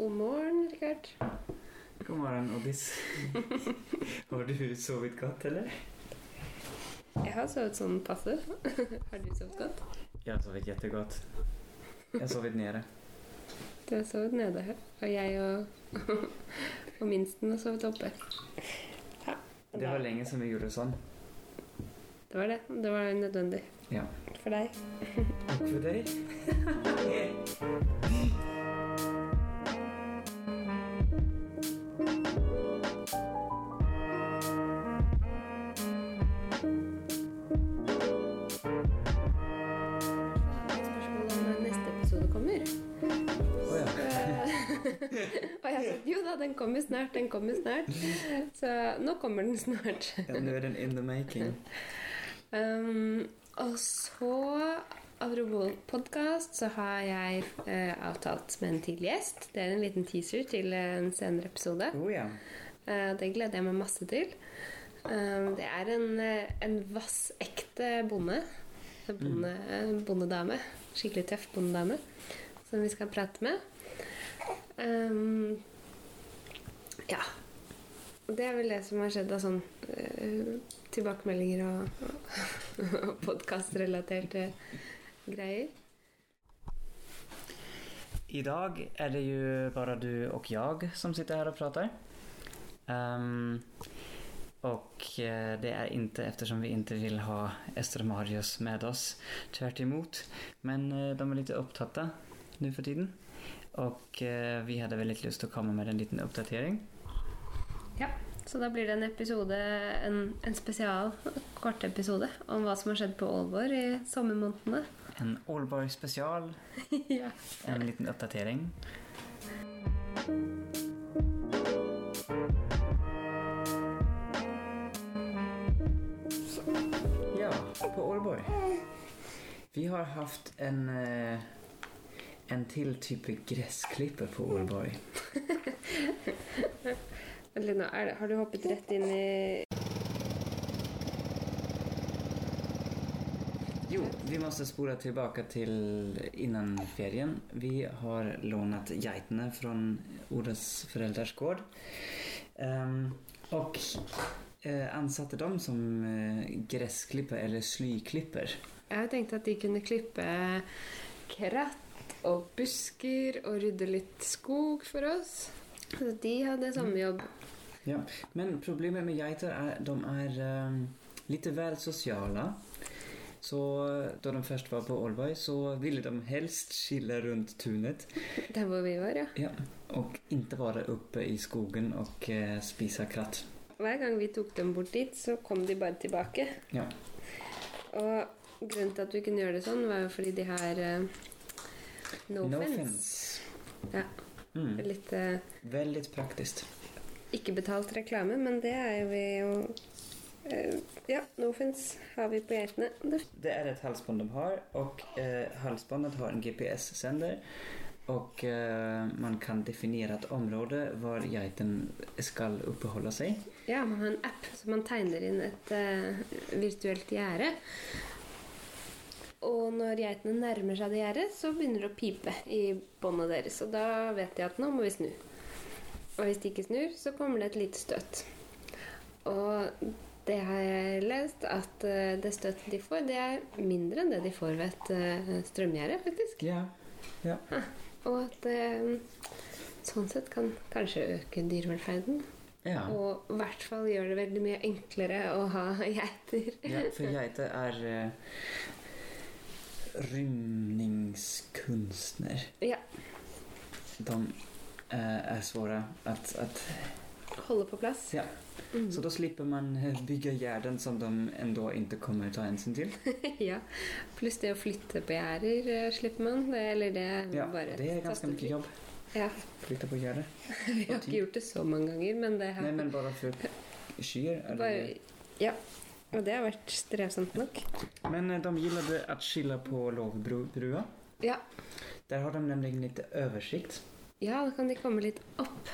God morgen, Rikard. God morgen, Oddis. Har du sovet godt, eller? Jeg har sovet sånn passe. Har du sovet godt? Jeg har sovet kjempegodt. Jeg har sovet nede. Du har sovet nede, og jeg og, og minsten har sovet oppe. Ja, Det var lenge som vi gjorde sånn. det var det. Det var nødvendig Ja. for deg. Takk for deg. Og jeg sa jo da, den kommer snart, den kommer snart. Så nå kommer den snart. ja. Nå er den in the making. Um, og så, apropos podkast, så har jeg eh, avtalt med en tidlig gjest. Det er en liten teaser til en senere episode. Oh, ja. Eh, det gleder jeg meg masse til. Um, det er en, eh, en vassekte bonde. Bonde, mm. bondedame. Skikkelig tøff bondedame som vi skal prate med. Um, ja. Det er vel det som har skjedd av sånn uh, tilbakemeldinger og, og podkastrelaterte greier. I dag er det jo bare du og jeg som sitter her og prater. Um, och eh, det är inte eftersom vi inte vill ha Ester och Marius med oss. Tvärt emot. Men eh, de är lite upptatta nu för tiden. Och eh, vi hade väldigt lust att komma med en liten oppdatering. Ja, Så da blir det en episode, en, en spesial kort episode om hva som har skjedd på Aalborg i sommermånedene. En Aalborg spesial. ja. en liten oppdatering. Ja, på Aalborg. Vi har haft en, eh, en til type gressklipper på Aalborg. Lina, det, Har du hoppet rett inn i Jo, vi må spore tilbake til innan ferien. Vi har lånt geitene fra Odas foreldres gård. Um, och eh, ansatte dem som gressklipper eller slyklipper. Jeg har tenkt at de kunne klippe kratt og busker og rydde litt skog for oss. Så de hadde samme jobb. Ja, men problemet med geiter er at de er ehm, litt vel sosiale. Så da de først var på Aalborg så ville de helst skille rundt tunet. Der hvor vi var, ja. Ja, Og ikke være oppe i skogen og uh, spise kratt. Hver gang vi tok dem bort dit, så kom de bare tilbake. Ja. Og grunnen til at vi kunne gjøre det sånn, var jo fordi de her eh, no, No offense. Ja, Mm. litt uh, Veldig praktisk. ikke betalt reklame, men det er jo vi jo uh, Ja, no fence har vi på geitene. Det- er et halsbånd de har og uh, halsbåndet har en GPS-sender. Og eh, man kan definere et område hvor geiten skal oppholde seg. Ja, man har en app, så man tegner inn et virtuelt gjerde. Og når geitene nærmer seg det gjerdet, så begynner det å pipe i båndet deres. Og da vet de at nå må vi snu. Og hvis de ikke snur, så kommer det et lite støt. Og det har jeg lest, at eh, det støtet de får, det er mindre enn det de får ved et eh, strømgjerde, faktisk. Ja. ja. Og at det sånn sett kan kanskje øke dyrevelferden. Ja. Og i hvert fall gjør det veldig mye enklere å ha geiter. ja, for geiter är eh, rymningskunstner. Ja. De eh, är svåra att, att Holde på plass. ja. Så då slipper man bygge bygga gärden som de ändå inte kommer ta hänsyn till. ja. Pluss det å flytte på gjerder eh, slipper man. Det, eller det er Ja, bare det är ganska mycket jobb. Ja. Flytta på gärder. Vi har ikke gjort det så mange ganger, men det har Nej men bara för skyer? det- bare Ja. Og det har vært strevsomt nok. Men eh, de gillade å skille på Lågbrua. Ja. Der har de nemlig litt oversikt. ja, da kan de komme litt opp.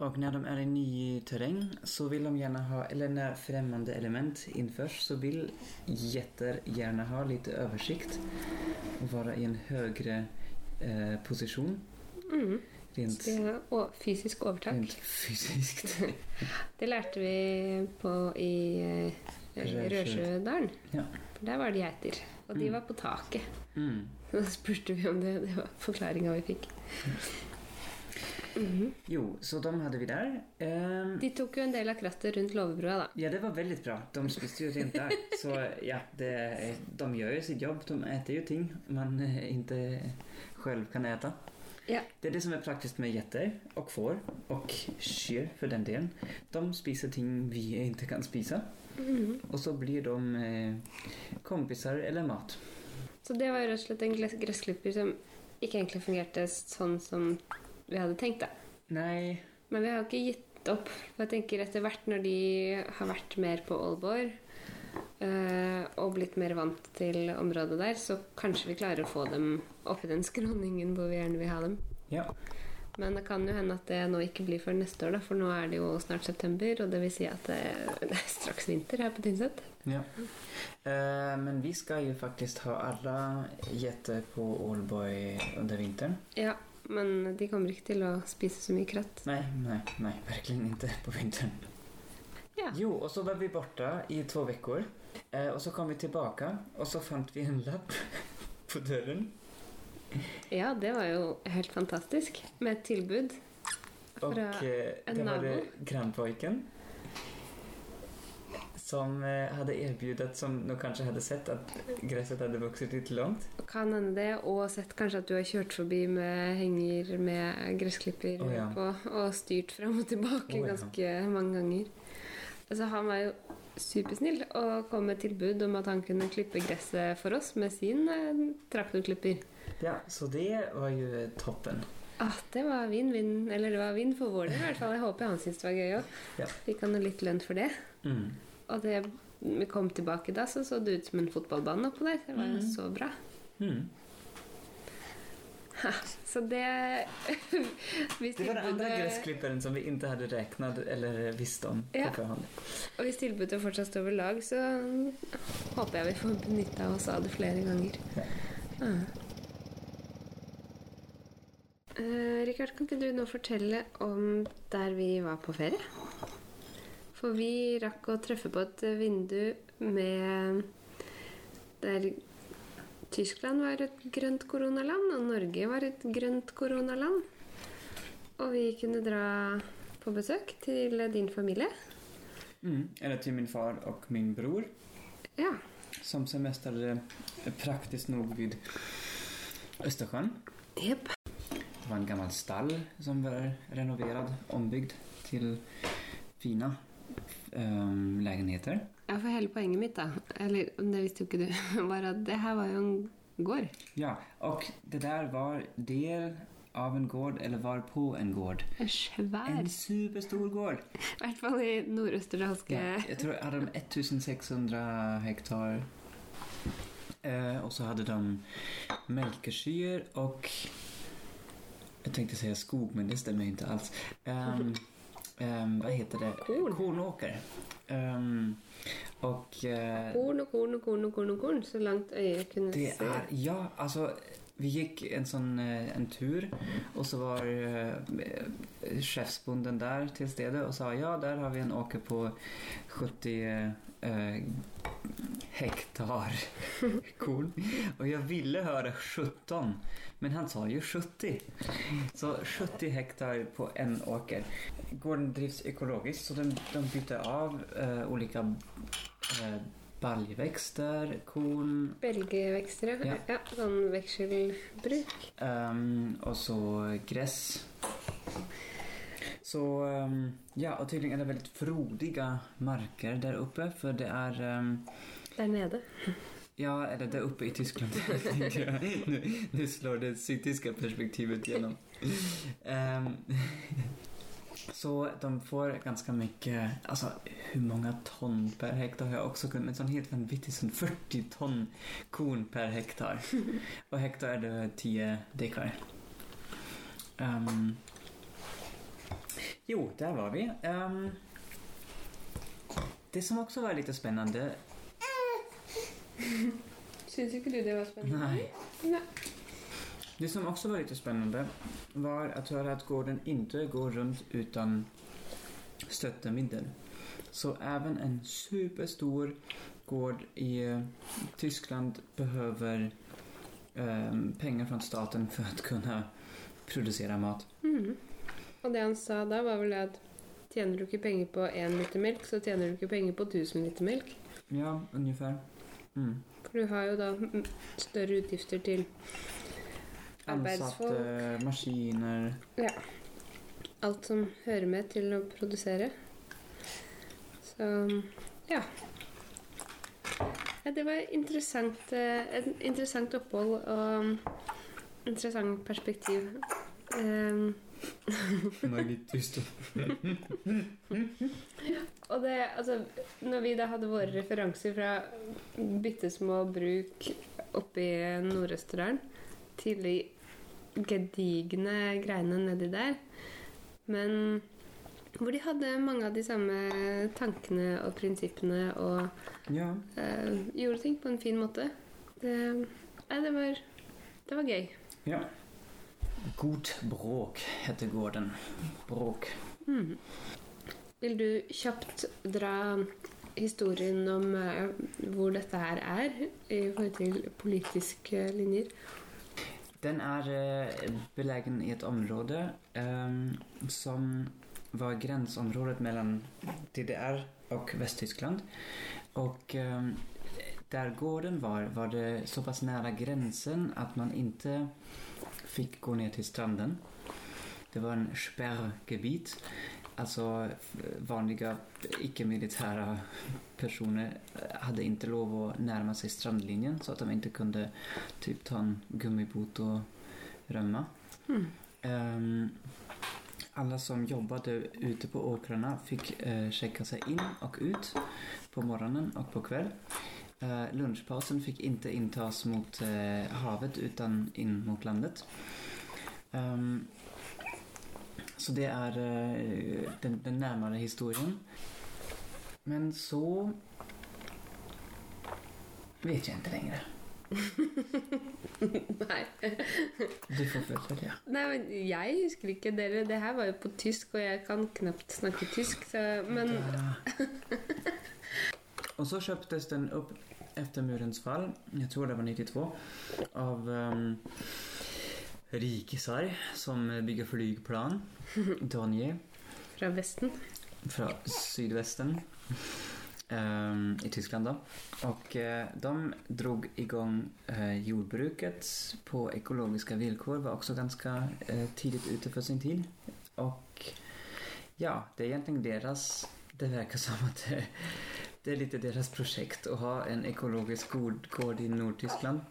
Og når de er i ny terreng, så vil de gjerne ha, eller når fremmede element innføres, så vil gjetter gjerne ha litt oversikt. Og være i en høyere eh, posisjon. Mm. Rent, er fysisk overtak. rent fysisk. Det lærte vi på i eh. Rørsjødalen. Ja. For der var det geiter. Og de Mm. var på taket. Mm. Så spurte vi om det. Det var forklaringa vi fikk. Mhm. Jo, så de hadde vi der. Um, De tok jo en del av krattet rundt låvebrua, da. Ja, det var veldig bra. De spiste jo rent der. Så ja, det, de gjør jo sitt jobb. De äter jo ting man ikke selv kan äta. Ja. Det er det som er praktisk med getter og får og kyr for den delen. De spiser ting vi ikke kan spise. Mhm. Og så blir de eh, kompisar eller mat. Så det var jo rett og slett en gressklipper som ikke egentlig fungerte sånn som vi hadde tenkt, da. Nei. Men vi har ikke gitt opp. For jeg tenker etter hvert når de har vært mer på Aalborg og blitt mer vant til området der, så kanskje vi klarer å få dem oppi i den skråningen hvor vi gjerne vil ha dem. ja. Men det kan jo hende at det nå ikke blir før neste år, da, for nå er det jo snart september, og det vil si at det, er straks vinter her på Tynset. ja. Eh, men vi skal jo faktisk ha alle getter på Allboy under vinteren. Ja, men de kommer ikke til å spise så mye kratt. Nei, nei, nei, virkelig ikke på vinteren. Ja. Jo, og så var vi borte i to veckor. Eh, og så kom vi tilbake, og så fant vi en lapp på døren. Ja, det var jo helt fantastisk. Med et tilbud. fra eh, en det var nabo. det grannpojken. Som eh, erbjudet, erbjudit, som nå kanskje hadde sett at gresset hadde vokst litt langt. Kan hende det, og sett kanskje at du har kjørt forbi med henger med gressklipper oh, ja. på, og styrt fram og tilbake oh, ja. ganske mange ganger. Altså, han var jo supersnill og kom med tilbud om at han kunne klippe gresset for oss med sin eh, traktorklipper. Ja, så det var jo toppen. Ah, det var vinn-vinn. Eller det var vinn for vår del, i hvert fall. Jeg håper han syntes det var gøy òg. Ja. Fikk han jo litt lønn for det. Mm. Og det vi kom tilbake da, så så det ut som en fotballbane oppå der. Det var jo mm. så bra. Mm. Så det Det var den andre gressklipperen som vi ikke hadde regnet eller visst om på Ja. Og hvis tilbudet fortsatt står ved lag, så håper jeg vi får benytta oss av det flere ganger. Ja. Uh, Rikard, kan ikke du nå fortelle om der vi var på ferie? For vi rakk å treffe på et vindu med Der Tyskland var et grønt koronaland, og Norge var et grønt koronaland. Og vi kunne dra på besøk til din familie. Mm. Eller til min far og min bror. Ja. Som semestrade praktisk nok vid Østersjøen. Yep. Det var en gammel stall som var renoverad, ombygd til fina ehm, lägenheter. Ja, for hele poenget mitt, da, eller det visste jo ikke du, var at det her var jo en gård. Ja, og det der var del av en gård eller var på en gård. En svær. En superstor gård. I hvert fall i nordøsterdalske Ja, Jeg tror hadde de 1600 hektar. Eh, og så hadde de melkeskyer og Jeg tenkte å si skog men det stemmer ikke alls. Ehm, ehm, vad heter det? Korn. Kornåker. Um, och Uh, Korn og korn og korn og korn og korn, så langt øyet kunne det se. är, ja alltså vi gikk en sån eh, en tur og så var uh, sjefsbonden der til stede og sa ja der har vi en åker på 70 uh, hektar korn. Og jeg ville høre 17 men han sa jo 70. Så 70 hektar på en åker. Gården drivs økologisk, så de, de byter av uh, olika eh, baljväxter, korn, Belgevekster, ja. Ja. Sånn vekselbruk. Um, og så gress. Så um, ja, og tydligen er det veldig frodige marker der oppe, for det er um, Der nede. Ja, eller der oppe i Tyskland. Nå slår det psykiske perspektivet gjennom. Ehm, så de får ganska mycket, alltså hur många ton per hektar har jag också kunnat, men sån helt vanvittig sån 40 ton korn per hektar. Och hektar är det 10 dekar. Um, jo, där var vi. Um, det som också var lite spännande Syns ikke du det var spennende? Nei. Nei. Det som också var lite spännande var att höra att gården inte går runt utan støttemiddel. Så även en superstor gård i eh, Tyskland behöver eh, penger fra staten for å kunne produsere mat. Mm. Og det han sa da, var vel at tjener du ikke penger på én liter melk, så tjener du ikke penger på 1000 liter melk. Ja, ungefär. Mm. For du har jo da større utgifter til. Ansatte, maskiner Ja. Alt som hører med til å produsere. Så ja. ja det var interessant, eh, et interessant opphold og interessant perspektiv. Um, Nå er jeg litt tyst. og det, altså, når vi da hadde våre referanser fra bitte små bruk oppe i Nord-Østerdalen til de gedigne greiene nedi der, men hvor de hadde mange av de samme tankene og prinsippene og Ja. eh, gjorde ting på en fin måte. Det, nei, det var, det var gøy. ja. God Bråk heter gården. Bråk. Mm. Vil du kjapt dra historien om eh, hvor dette her er i forhold til politiske linjer? Den er belegen i et område um, som var grenseområdet mellom DDR og Vest-Tyskland. Og um, der gården var, var det såpass nära gränsen att man ikke fikk gå ned til stranden. Det var en spärrgebiet. Alltså vanlige, vanliga icke-militära personer hadde hade inte lov att närma sig strandlinjen så att de inte kunde typ ta en gummibåt och rømme. Mm. Um, alla som jobbade ute på åkrarna fick uh, checka sig in och ut på morgonen och på kväll. Uh, lunchpausen fick inte intas mot uh, havet utan in mot landet. Ehm, så det er eh, den, den nærmere historien. Men så vet jeg ikke lenger. Nei. Du får fullfölja. Nei, men jeg husker ikke dere. Det her var jo på tysk, og jeg kan knapt snakke tysk, så Men Og så kjøptes den opp etter murens fall, jeg tror det var 92, av um, rikisar som bygger flygplan. Donje. fra Vesten. Fra Sydvesten. Um, i Tyskland da. Och uh, de drog igång uh, jordbruket på ekologiske vilkår. var også ganske uh, tidlig ute for sin tid. Og ja, det er egentlig deres det virker som at det, det er litt deres prosjekt å ha en ekologisk gård, gård i Nordtyskland.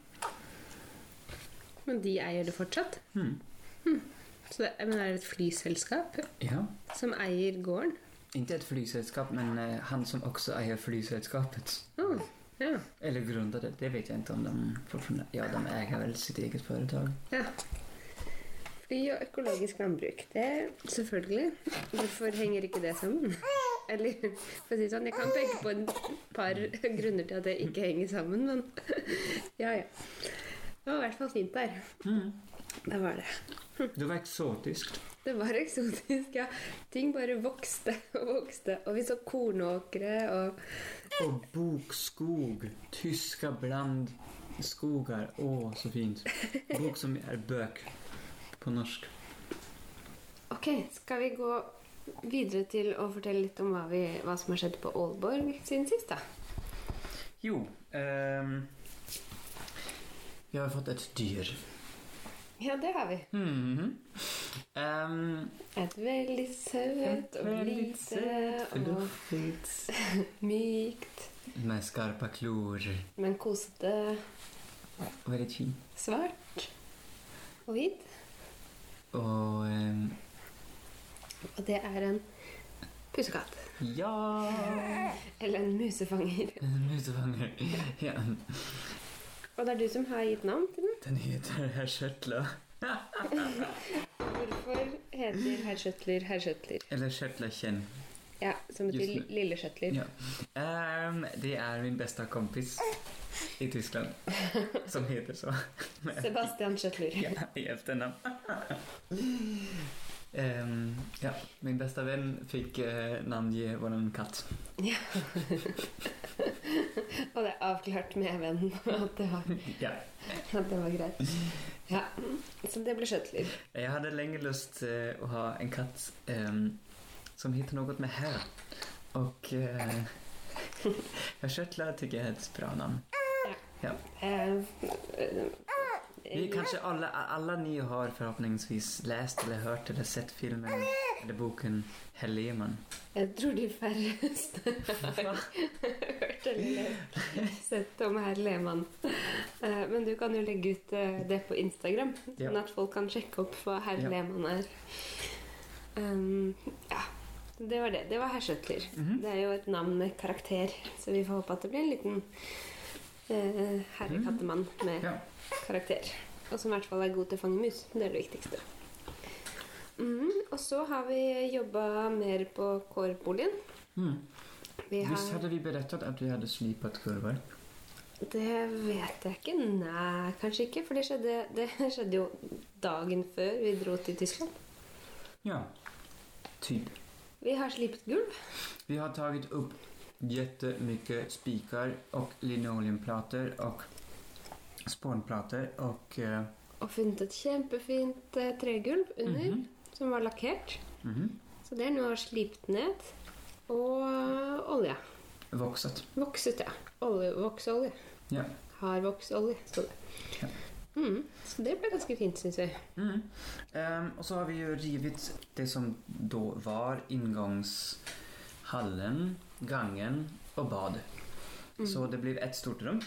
Men de eier det fortsatt. Hmm. Så det, men er det et flyselskap Ja, som eier gården? Ikke et flyselskap, men uh, han som også eier flyselskapet. Oh, ja. Eller grunnet det vet jeg ikke om de. Ja, de eier vel sitt eget företag. ja. Fly og økologisk landbruk. Det er Selvfølgelig. Hvorfor henger ikke det sammen? Eller for å si sånn, jeg kan peke på et par grunner til at det ikke henger sammen, men ja, ja. Det var i hvert fall fint der. Mm. Det var det. Det var eksotisk. Det var eksotisk, ja. Ting bare vokste og vokste. Og vi så kornåkre og Og bokskog, tyska blandskogar. Å, så fint. Bok som er bøk på norsk. Ok, skal vi gå videre til å fortelle litt om hva, vi, hva som har skjedd på Aalborg siden sist, da? Jo, ehm, vi har fått et dyr. Ja, det har vi. Mm -hmm. um, Et veldig søt og lite og mykt, Med skarpe klor. men kosete. Og veldig fin. Svart og hvit. Og um, Og det er en Pusekatt. ja, Eller en musefanger. en musefanger. Ja, Og det er du som har gitt navn til den. den heter Herr Kjøtla. Hvorfor heter herr Skjøtler herr Skjøtler? Eller Kjøtla-kjenn. Ja, som betyr lille skjøtler. Ja. Um, det er min beste kompis. i Tyskland som heter så. Sebastian Kjøtler. Ja, i efternamn. um, ja, min beste venn fikk uh, navngi vår katt. Ja. Og det er avklart med vennen at det var, Ja. at det var greit. Ja, Så det ble skjøtler. Jeg hadde lenge lyst til å ha en katt um, som heter noe med her. Og uh, Körtla tykker jeg er et bra navn. Ja. eh, Vi kanskje alle, alla, alla ni har forhåpningsvis lest eller hørt eller sett filmen eller boken Herr Lehmann. Jeg tror de færreste har hørt eller sett om herr Lehmann. Eh, Men du kan jo legge ut eh, det på Instagram, sånn at folk kan sjekke opp hva herr Ja. Lehmann er. Um, ja, det var det. Det var herr Schjøtler. Mm -hmm. Det er jo et navn med karakter, så vi får håpe at det blir en liten eh, herre kattemann med Ja. Karakter. Og som i hvert fall er god til å fange mus. Det er det viktigste. Mm, og så har vi jobba mer på kårboligen. Mm. Har... Visst hadde vi berettet at vi hadde slipet kurvor? det vet jeg ikke. Nei, kanskje ikke. For det skjedde, det skjedde jo dagen før vi dro til Tyskland. Ja, typ. Vi har slipet gulv. Vi har tatt opp jättemycket spikar og linoleumplater och spånplator og eh, Og funnet et kjempefint eh, tregulv under, mhm, som var lakkert. mhm. Så det er nå slipt ned. Og olje. Vokset. Vokset, ja. Olje, voksolje. Ja. Hardvoksolje, sto det. Ja. Mm, så det ble ganske fint, syns vi. Mm. Um, og så har vi jo rivet det som da var inngangshallen, gangen og bad. Mm. Så det blir ett stort rom.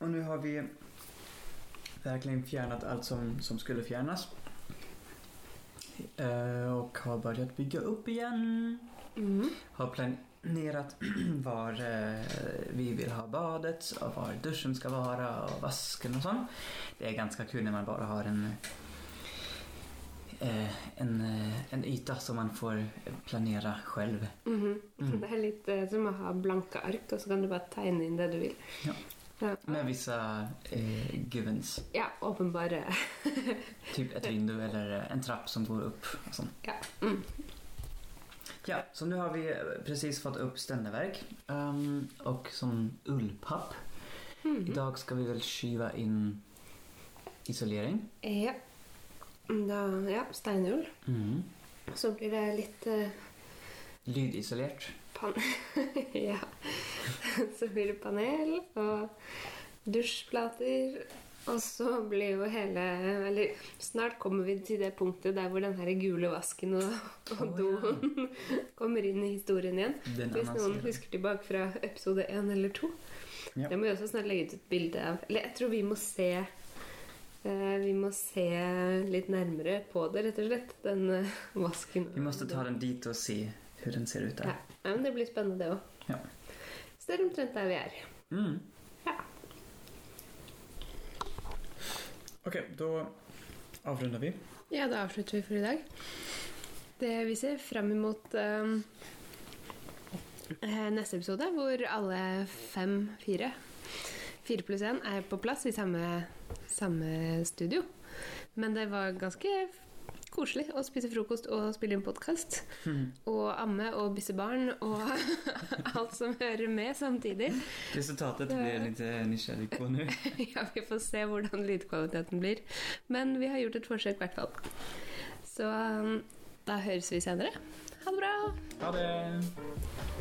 Og nå har vi verkligen fjärnat allt som, som skulle fjärnas. Uh, och har börjat bygga upp igen. Mm. Har planerat var uh, vi vill ha badet och var duschen ska vara och vasken och sånt. Det är ganska kul när man bara har en eh, en, eh, en yta som man får planera själv. -hmm. Mm. Det er litt eh, som å ha blanke ark, og så kan du bare tegne inn det du vil. Ja. Ja, Med vissa eh, givens. ja åpenbare Typ et vindu eller en trapp som går opp. Og sånn. Ja. Mm. Ja, så nu har vi eh, precis fått upp stendeverk um, och som ullpapp. I Idag ska vi väl skiva in isolering. Ja. Da, ja, steinull. Mm. Så blir det litt uh... Lydisolert. ja. Så blir det panel og dusjplater. Og så blir jo hele Eller snart kommer vi til det punktet der hvor den her gule vasken og, og oh, doen kommer inn i historien igjen. Den Hvis noen husker tilbake fra episode én eller to. Ja. Det må vi også snart legge ut et bilde av. Eller jeg tror vi må se eh, Vi må se litt nærmere på det, rett og slett. Den eh, vasken. Vi måtte ta den dit og se hur den ser ut der. Ja. men Det blir spennende, det òg. Ja. Så det er omtrent der vi er. Mm. Ja. Ok, da avrunder vi. Ja, da avslutter vi for i dag. Det vi ser fram imot eh, eh, neste episode, hvor alle fem, fire, fire pluss én er på plass i samme, samme studio. Men det var ganske koselig å spise frokost og spille inn podkast. Mm. Og amme og bysse barn og alt som hører med samtidig. Resultatet blir litt nysgjerrig på nå. Ja, vi får se hvordan lydkvaliteten blir. Men vi har gjort et forsøk, i hvert fall. Så um, da høres vi senere. Ha det bra! Ha det!